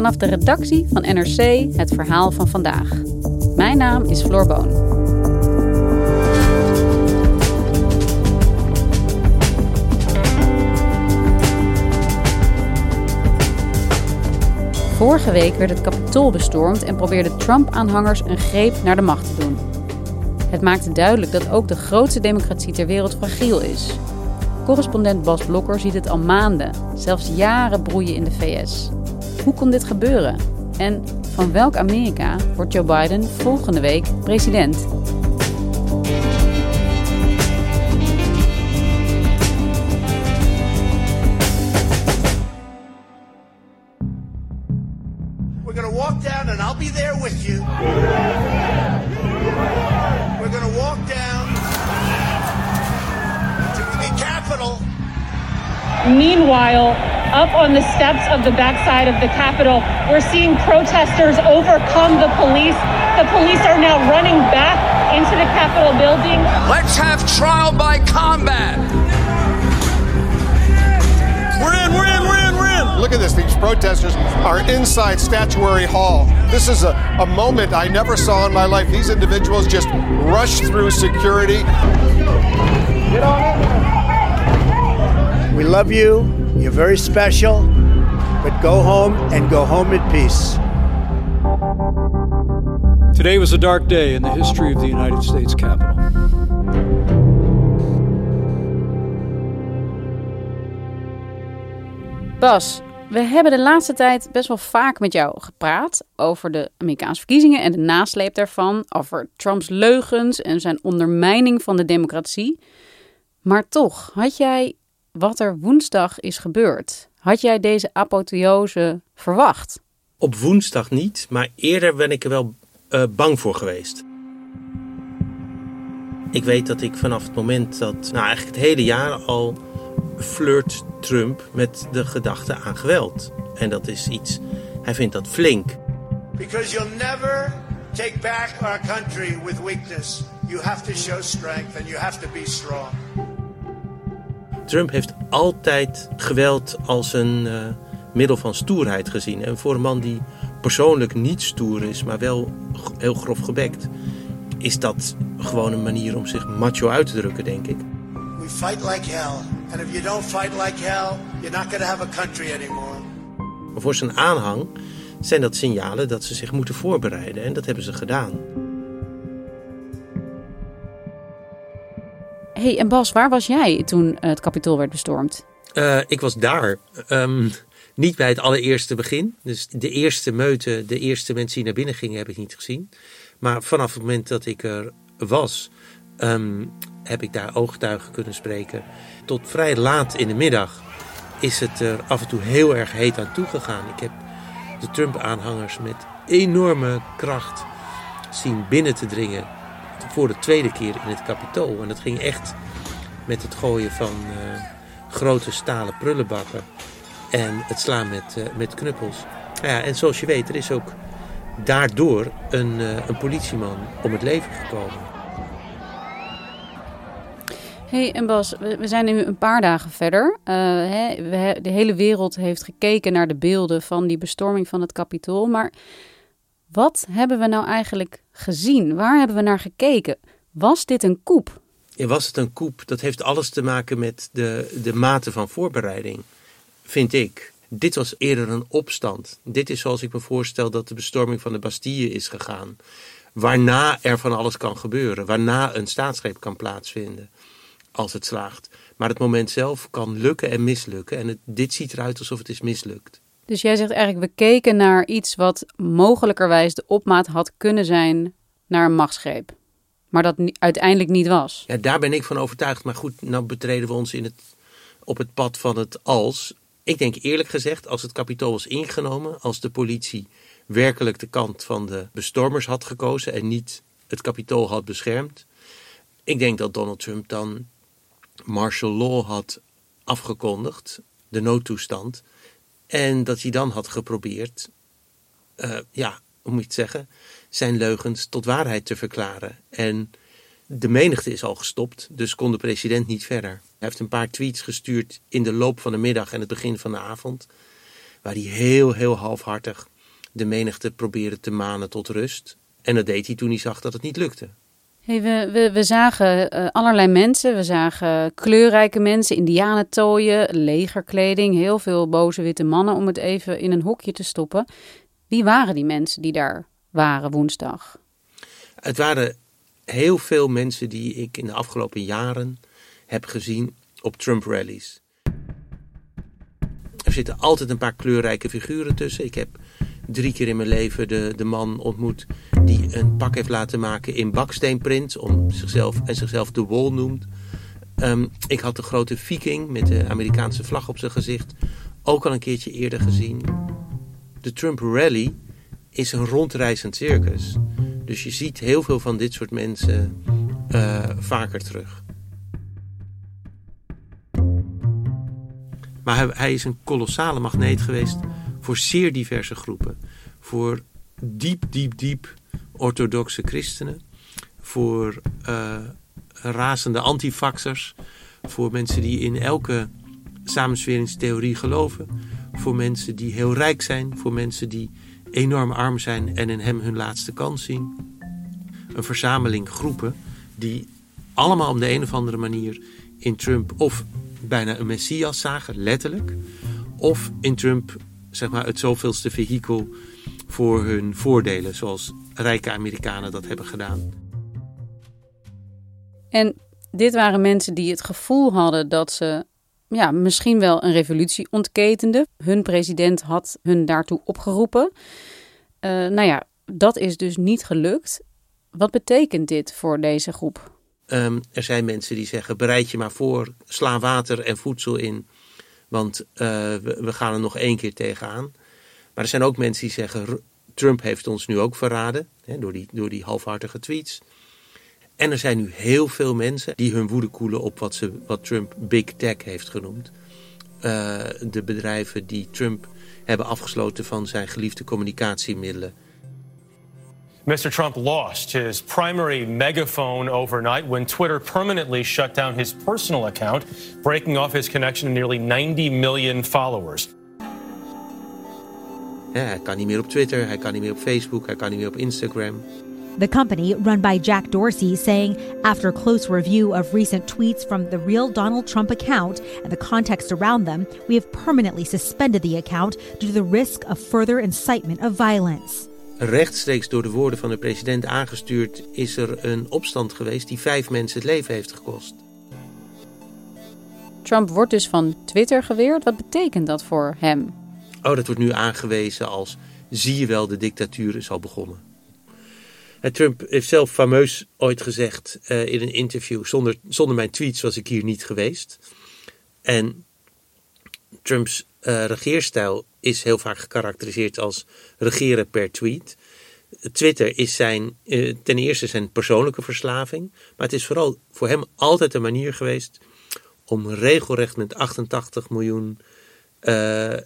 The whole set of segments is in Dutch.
Vanaf de redactie van NRC het verhaal van vandaag. Mijn naam is Floor Boon. Vorige week werd het Capitool bestormd en probeerden Trump-aanhangers een greep naar de macht te doen. Het maakte duidelijk dat ook de grootste democratie ter wereld fragiel is. Correspondent Bas Blokker ziet het al maanden, zelfs jaren broeien in de VS. Hoe kon dit gebeuren? En van welk Amerika wordt Joe Biden volgende week president? We're to walk down, and I'll be there with you. Meanwhile, up on the steps of the backside of the Capitol, we're seeing protesters overcome the police. The police are now running back into the Capitol building. Let's have trial by combat. We're in, we're in, we're in, we're in. Look at this. These protesters are inside Statuary Hall. This is a, a moment I never saw in my life. These individuals just rushed through security. Get on in We love you. You're very special. But go home and go home in peace. Today was a dark day in the history of the United States Capitol. Bas, we hebben de laatste tijd best wel vaak met jou gepraat over de Amerikaanse verkiezingen en de nasleep daarvan, over Trumps leugens en zijn ondermijning van de democratie. Maar toch, had jij wat er woensdag is gebeurd, had jij deze apotheose verwacht? Op woensdag niet, maar eerder ben ik er wel uh, bang voor geweest. Ik weet dat ik vanaf het moment dat, nou eigenlijk het hele jaar al flirt Trump met de gedachte aan geweld. En dat is iets, hij vindt dat flink. Because you'll never take back our country with weakness. You have to show strength and you have to be strong. Trump heeft altijd geweld als een uh, middel van stoerheid gezien. En voor een man die persoonlijk niet stoer is, maar wel heel grof gebekt, is dat gewoon een manier om zich macho uit te drukken, denk ik. We fight like hell. And if you don't fight like hell, you're not going to have a country anymore. Maar voor zijn aanhang zijn dat signalen dat ze zich moeten voorbereiden. En dat hebben ze gedaan. Hey, en Bas, waar was jij toen het kapitool werd bestormd? Uh, ik was daar. Um, niet bij het allereerste begin. Dus de eerste meute, de eerste mensen die naar binnen gingen, heb ik niet gezien. Maar vanaf het moment dat ik er was, um, heb ik daar ooggetuigen kunnen spreken. Tot vrij laat in de middag is het er af en toe heel erg heet aan toegegaan. Ik heb de Trump-aanhangers met enorme kracht zien binnen te dringen voor de tweede keer in het kapitool. En dat ging echt met het gooien van uh, grote stalen prullenbakken en het slaan met, uh, met knuppels. Ja, en zoals je weet, er is ook daardoor een, uh, een politieman om het leven gekomen. hey, en Bas, we zijn nu een paar dagen verder. Hè, de hele wereld heeft gekeken naar de beelden van die bestorming van het kapitool. Maar wat hebben we nou eigenlijk gezien? Waar hebben we naar gekeken? Was dit een koep? Was het een koep? Dat heeft alles te maken met de, de mate van voorbereiding, vind ik. Dit was eerder een opstand. Dit is zoals ik me voorstel dat de bestorming van de Bastille is gegaan. Waarna er van alles kan gebeuren. Waarna een staatsgreep kan plaatsvinden. Als het slaagt. Maar het moment zelf kan lukken en mislukken. En dit ziet eruit alsof het is mislukt. Dus jij zegt eigenlijk, we keken naar iets wat mogelijkerwijs de opmaat had kunnen zijn naar een machtsgreep. Maar dat uiteindelijk niet was. Ja, daar ben ik van overtuigd. Maar goed, nou betreden we ons in het op het pad van het als. Ik denk eerlijk gezegd, als het kapitool was ingenomen, als de politie werkelijk de kant van de bestormers had gekozen en niet het kapitool had beschermd. Ik denk dat Donald Trump dan martial law had afgekondigd, de noodtoestand. En dat hij dan had geprobeerd, uh, ja, hoe moet je het zeggen, zijn leugens tot waarheid te verklaren. En de menigte is al gestopt, dus kon de president niet verder. Hij heeft een paar tweets gestuurd in de loop van de middag en het begin van de avond, waar hij heel, heel halfhartig de menigte probeerde te manen tot rust. En dat deed hij toen hij zag dat het niet lukte. We, we, we zagen uh, allerlei mensen. We zagen kleurrijke mensen, indianentooien, legerkleding, heel veel boze witte mannen om het even in een hokje te stoppen. Wie waren die mensen die daar waren woensdag? Het waren heel veel mensen die ik in de afgelopen jaren heb gezien op Trump-rallies. Er zitten altijd een paar kleurrijke figuren tussen. Ik heb drie keer in mijn leven de, de man ontmoet die een pak heeft laten maken in baksteenprint om zichzelf, en zichzelf de Wall noemt. Um, ik had de grote viking met de Amerikaanse vlag op zijn gezicht ook al een keertje eerder gezien. De Trump Rally is een rondreizend circus. Dus je ziet heel veel van dit soort mensen uh, vaker terug. Maar hij is een kolossale magneet geweest voor zeer diverse groepen. Voor diep, diep, diep orthodoxe christenen. Voor uh, razende antifaxers. Voor mensen die in elke samensweringstheorie geloven. Voor mensen die heel rijk zijn. Voor mensen die enorm arm zijn en in hem hun laatste kans zien. Een verzameling groepen die allemaal op de een of andere manier in Trump of bijna een messias zagen, letterlijk. Of in Trump zeg maar, het zoveelste vehikel voor hun voordelen, zoals rijke Amerikanen dat hebben gedaan. En dit waren mensen die het gevoel hadden dat ze ja, misschien wel een revolutie ontketenden. Hun president had hun daartoe opgeroepen. Uh, nou ja, dat is dus niet gelukt. Wat betekent dit voor deze groep? Um, er zijn mensen die zeggen: bereid je maar voor, sla water en voedsel in, want uh, we, we, gaan er nog één keer tegenaan. Maar er zijn ook mensen die zeggen: Trump heeft ons nu ook verraden, hè, door, die, door die halfhartige tweets. En er zijn nu heel veel mensen die hun woede koelen op wat, ze, wat Trump Big Tech heeft genoemd. Uh, de bedrijven die Trump hebben afgesloten van zijn geliefde communicatiemiddelen. Mr. Trump lost his primary megaphone overnight when Twitter permanently shut down his personal account, breaking off his connection to nearly 90 million followers. Ja, hij kan niet meer op Twitter, hij kan niet meer op Facebook, hij kan niet meer op Instagram. The company, run by Jack Dorsey, saying after close review of recent tweets from the real Donald Trump account and the context around them, we have permanently suspended the account due to the risk of further incitement of violence. Rechtstreeks door de woorden van de president aangestuurd is er een opstand geweest die vijf mensen het leven heeft gekost. Trump wordt dus van Twitter geweerd. Wat betekent dat voor hem? Oh, dat wordt nu aangewezen als zie je wel, de dictatuur is al begonnen. Trump heeft zelf fameus ooit gezegd uh, in een interview: zonder, zonder mijn tweets was ik hier niet geweest. En Trumps uh, regeerstijl is heel vaak gekarakteriseerd als regeren per tweet. Twitter is zijn, uh, ten eerste zijn persoonlijke verslaving, maar het is vooral voor hem altijd een manier geweest om regelrecht met 88 miljoen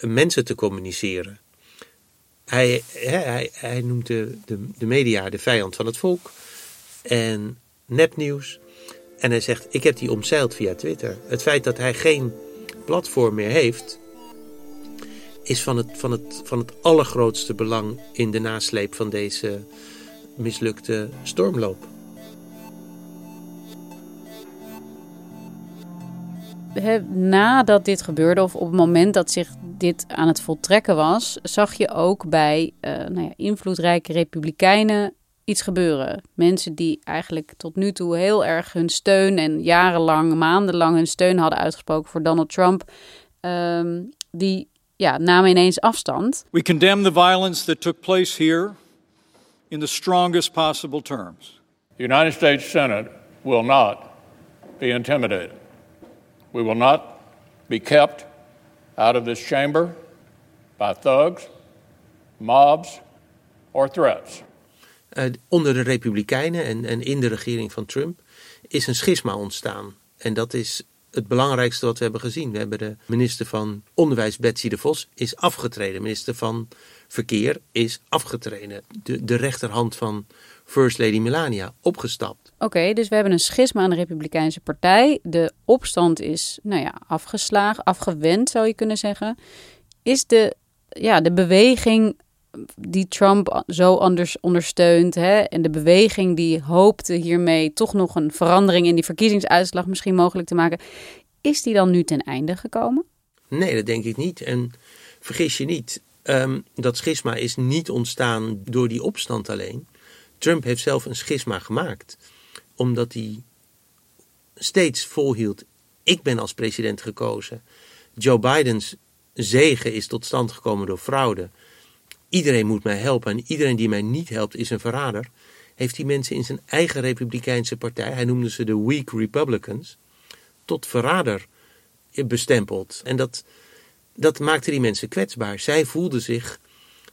mensen te communiceren. Hij, hij, hij noemt de, de, de media de vijand van het volk en nepnieuws. En hij zegt, ik heb die omzeild via Twitter. Het feit dat hij geen platform meer heeft, is van het, van het, van het allergrootste belang in de nasleep van deze mislukte stormloop. nadat dit gebeurde, of op het moment dat zich dit aan het voltrekken was, zag je ook bij uh, nou ja, invloedrijke republikeinen iets gebeuren. Mensen die eigenlijk tot nu toe heel erg hun steun en jarenlang, maandenlang hun steun hadden uitgesproken voor Donald Trump, um, die ja, namen ineens afstand. We condemn the violence that took place here in the strongest possible terms. The United States Senate will not be intimidated. We will not be kept out of this chamber by thugs, mobs, or threats. Uh, onder de Republikeinen en, en in de regering van Trump is een schisma ontstaan. En dat is het belangrijkste wat we hebben gezien. We hebben de minister van Onderwijs, Betsy de Vos, is afgetreden. Minister van Verkeer is afgetreden. De, de rechterhand van First Lady Melania opgestapt. Oké, dus we hebben een schisma aan de Republikeinse Partij. De opstand is, nou ja, afgeslagen, afgewend zou je kunnen zeggen. Is de, ja, de beweging die Trump zo anders ondersteunt hè, en de beweging die hoopte hiermee toch nog een verandering in die verkiezingsuitslag misschien mogelijk te maken, is die dan nu ten einde gekomen? Nee, dat denk ik niet. En vergis je niet, um, dat schisma is niet ontstaan door die opstand alleen. Trump heeft zelf een schisma gemaakt, omdat hij steeds volhield: ik ben als president gekozen. Joe Bidens zegen is tot stand gekomen door fraude. Iedereen moet mij helpen en iedereen die mij niet helpt is een verrader. Heeft die mensen in zijn eigen Republikeinse partij, hij noemde ze de Weak Republicans, tot verrader bestempeld. En dat, dat maakte die mensen kwetsbaar. Zij voelden zich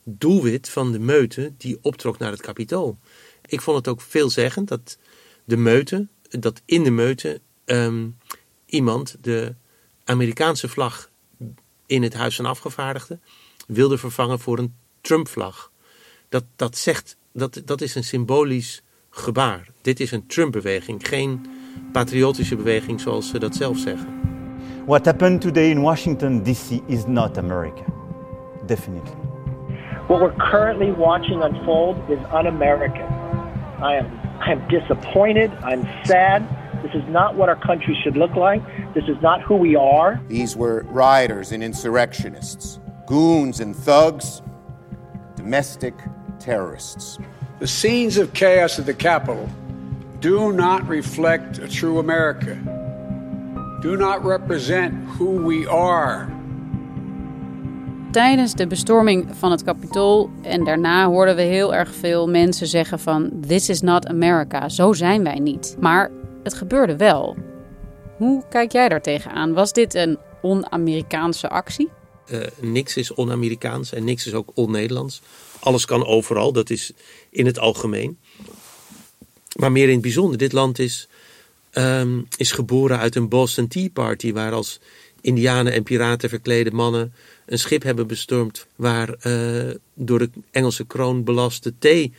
doelwit van de meute die optrok naar het kapitool. Ik vond het ook veelzeggend dat de meute, dat in de meute ehm, iemand de Amerikaanse vlag in het Huis van Afgevaardigden wilde vervangen voor een Trump-vlag. Dat, dat zegt, dat, dat is een symbolisch gebaar. Dit is een Trump-beweging, geen patriotische beweging zoals ze dat zelf zeggen. What happened today in Washington D.C. is not America. Definitely. What we're currently watching unfold is un-American. I am I am disappointed. I'm sad. This is not what our country should look like. This is not who we are. These were rioters and insurrectionists, goons and thugs, domestic terrorists. The scenes of chaos at the Capitol do not reflect a true America. Do not represent who we are. Tijdens de bestorming van het Capitool en daarna hoorden we heel erg veel mensen zeggen van this is not America, zo zijn wij niet. Maar het gebeurde wel. Hoe kijk jij daar tegenaan? Was dit een on-Amerikaanse actie? Uh, niks is on-Amerikaans en niks is ook on-Nederlands. Alles kan overal, dat is in het algemeen. Maar meer in het bijzonder, dit land is, um, is geboren uit een Boston Tea Party, waar als indianen en piraten verklede mannen een schip hebben bestormd waar uh, door de Engelse kroon belaste thee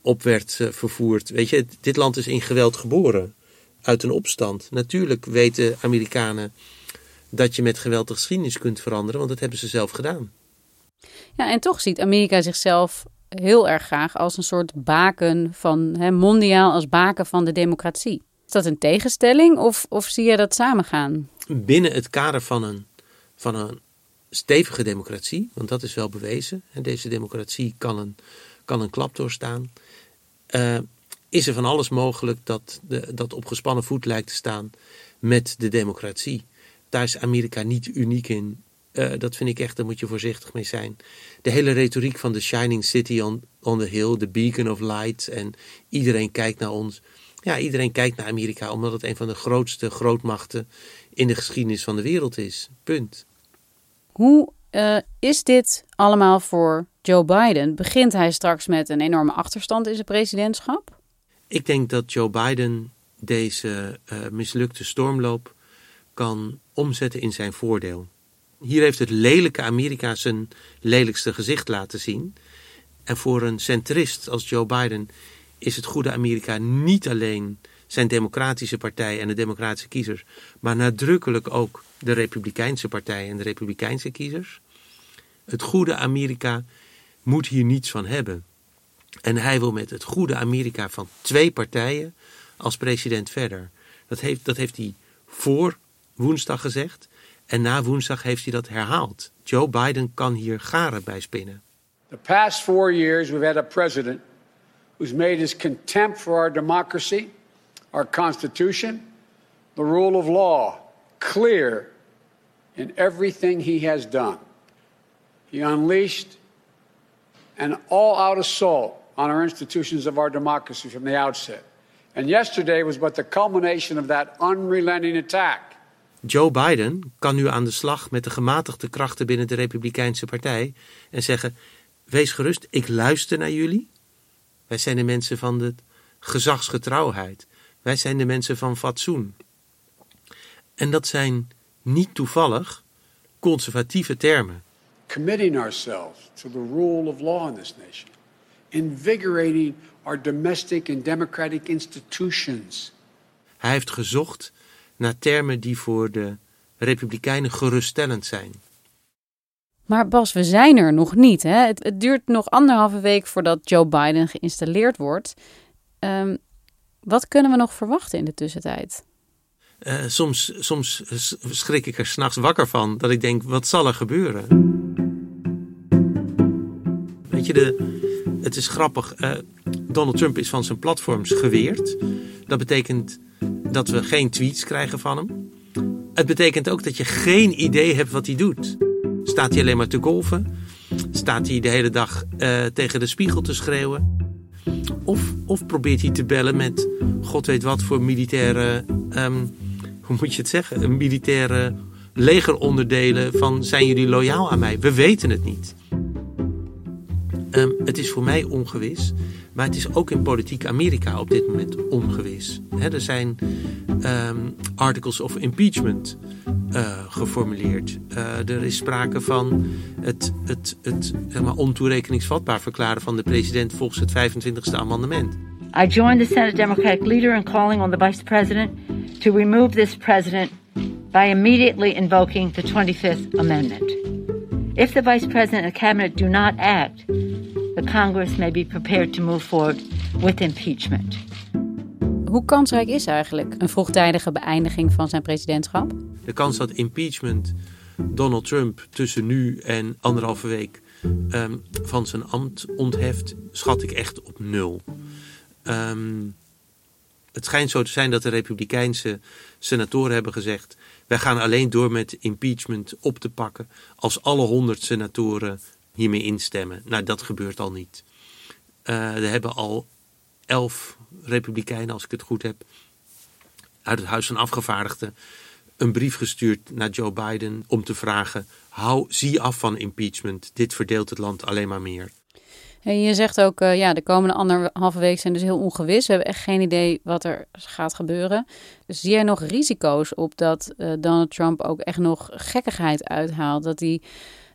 op werd uh, vervoerd. Weet je, dit land is in geweld geboren, uit een opstand. Natuurlijk weten Amerikanen dat je met geweld de geschiedenis kunt veranderen, want dat hebben ze zelf gedaan. Ja, en toch ziet Amerika zichzelf heel erg graag als een soort baken van, hè, mondiaal als baken van de democratie. Is dat een tegenstelling of, of zie je dat samengaan? Binnen het kader van een, van een stevige democratie, want dat is wel bewezen, en deze democratie kan een, kan een klap doorstaan, uh, is er van alles mogelijk dat, de, dat op gespannen voet lijkt te staan met de democratie. Daar is Amerika niet uniek in. Uh, dat vind ik echt, daar moet je voorzichtig mee zijn. De hele retoriek van de Shining City on, on the Hill, the Beacon of Light en iedereen kijkt naar ons. Ja, iedereen kijkt naar Amerika omdat het een van de grootste grootmachten in de geschiedenis van de wereld is. Punt. Hoe uh, is dit allemaal voor Joe Biden? Begint hij straks met een enorme achterstand in zijn presidentschap? Ik denk dat Joe Biden deze uh, mislukte stormloop kan omzetten in zijn voordeel. Hier heeft het lelijke Amerika zijn lelijkste gezicht laten zien. En voor een centrist als Joe Biden is het goede Amerika niet alleen zijn democratische partij en de democratische kiezers, maar nadrukkelijk ook de Republikeinse partij en de Republikeinse kiezers. Het goede Amerika moet hier niets van hebben. En hij wil met het goede Amerika van twee partijen als president verder. Dat heeft, dat heeft hij voor woensdag gezegd. En na woensdag heeft hij dat herhaald. Joe Biden kan hier garen bij spinnen. The past four years we've had a president who's made his contempt for our democracy, our constitution, the rule of law clear in everything he has done. He unleashed an all-out assault on our institutions of our democracy from the outset. And yesterday was but the culmination of that unrelenting attack. Joe Biden kan nu aan de slag met de gematigde krachten binnen de Republikeinse Partij en zeggen: Wees gerust, ik luister naar jullie. Wij zijn de mensen van de gezagsgetrouwheid. Wij zijn de mensen van fatsoen. En dat zijn niet toevallig conservatieve termen. Committing ourselves to the rule of law in this nation. Invigorating our domestic and democratic institutions. Hij heeft gezocht naar termen die voor de Republikeinen geruststellend zijn. Maar Bas, we zijn er nog niet. Hè? Het, het duurt nog anderhalve week voordat Joe Biden geïnstalleerd wordt. Um, wat kunnen we nog verwachten in de tussentijd? Uh, soms, soms schrik ik er s'nachts wakker van dat ik denk: wat zal er gebeuren? Weet je, de, het is grappig. Uh, Donald Trump is van zijn platforms geweerd. Dat betekent dat we geen tweets krijgen van hem. Het betekent ook dat je geen idee hebt wat hij doet. Staat hij alleen maar te golven? Staat hij de hele dag uh, tegen de spiegel te schreeuwen? Of, of probeert hij te bellen met god weet wat voor militaire, um, hoe moet je het zeggen, militaire legeronderdelen van zijn jullie loyaal aan mij? We weten het niet. Um, het is voor mij ongewis. Maar het is ook in politiek Amerika op dit moment ongewis. er zijn um, articles of impeachment uh, geformuleerd. Uh, er is sprake van het, het, het zeg maar, ontoerekeningsvatbaar verklaren van de president volgens het 25e amendement. I join the Senate Democratic leader in calling on the Vice President to remove this president by immediately invoking the 25th Amendment. If the Vice President and Cabinet do not act, the Congress may be prepared to move forward with impeachment. Hoe kansrijk is eigenlijk een vroegtijdige beëindiging van zijn presidentschap? De kans dat impeachment Donald Trump tussen nu en anderhalve week um, van zijn ambt ontheft, schat ik echt op nul. Um, het schijnt zo te zijn dat de Republikeinse senatoren hebben gezegd: wij gaan alleen door met impeachment op te pakken als alle honderd senatoren hiermee instemmen. Nou, dat gebeurt al niet. Uh, er hebben al elf Republikeinen, als ik het goed heb, uit het Huis van Afgevaardigden een brief gestuurd naar Joe Biden om te vragen: hou, zie af van impeachment. Dit verdeelt het land alleen maar meer. En je zegt ook, uh, ja, de komende anderhalve week zijn dus heel ongewis. We hebben echt geen idee wat er gaat gebeuren. Dus zie jij nog risico's op dat uh, Donald Trump ook echt nog gekkigheid uithaalt? Dat hij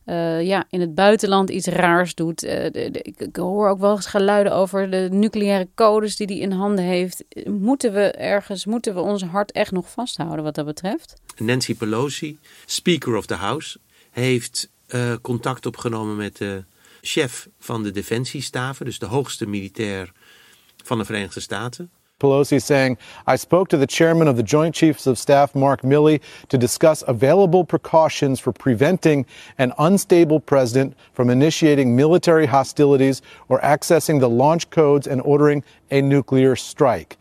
uh, ja, in het buitenland iets raars doet. De, ik, hoor ook wel eens geluiden over de nucleaire codes die hij in handen heeft. Moeten we ergens, moeten we ons hart echt nog vasthouden wat dat betreft? Nancy Pelosi, Speaker of the House, heeft contact opgenomen met de chef van de defensiestaven, dus de hoogste militair van de Verenigde Staten. Pelosi saying, I spoke to the chairman of the Joint Chiefs of Staff, Mark Milley, to discuss available precautions for preventing an unstable president from initiating military hostilities or accessing the launch codes and ordering a nuclear strike.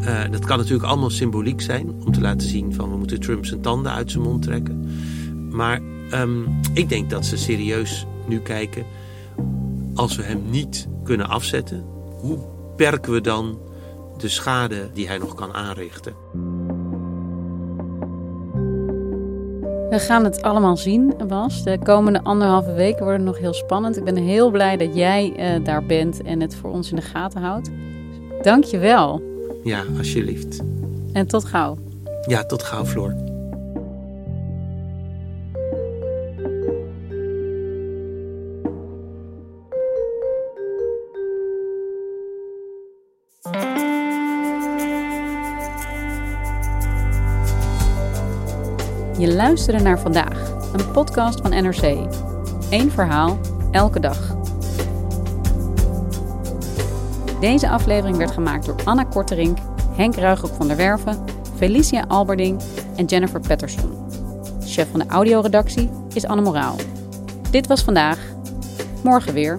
Uh, dat kan natuurlijk allemaal symboliek zijn om te laten zien van we moeten Trump zijn tanden uit zijn mond trekken. Maar um, ik denk dat ze serieus nu kijken, als we hem niet kunnen afzetten, hoe perken we dan de schade die hij nog kan aanrichten? We gaan het allemaal zien, Bas. De komende anderhalve weken worden nog heel spannend. Ik ben heel blij dat jij uh, daar bent en het voor ons in de gaten houdt. Dank je wel. Ja, alsjeblieft. En tot gauw. Ja, tot gauw, Floor. Je luisterde naar vandaag, een podcast van NRC. Eén verhaal, elke dag. Deze aflevering werd gemaakt door Anna Korterink, Henk Ruigrok van der Werven, Felicia Alberding en Jennifer Patterson. Chef van de audioredactie is Anne Moraal. Dit was vandaag. Morgen weer.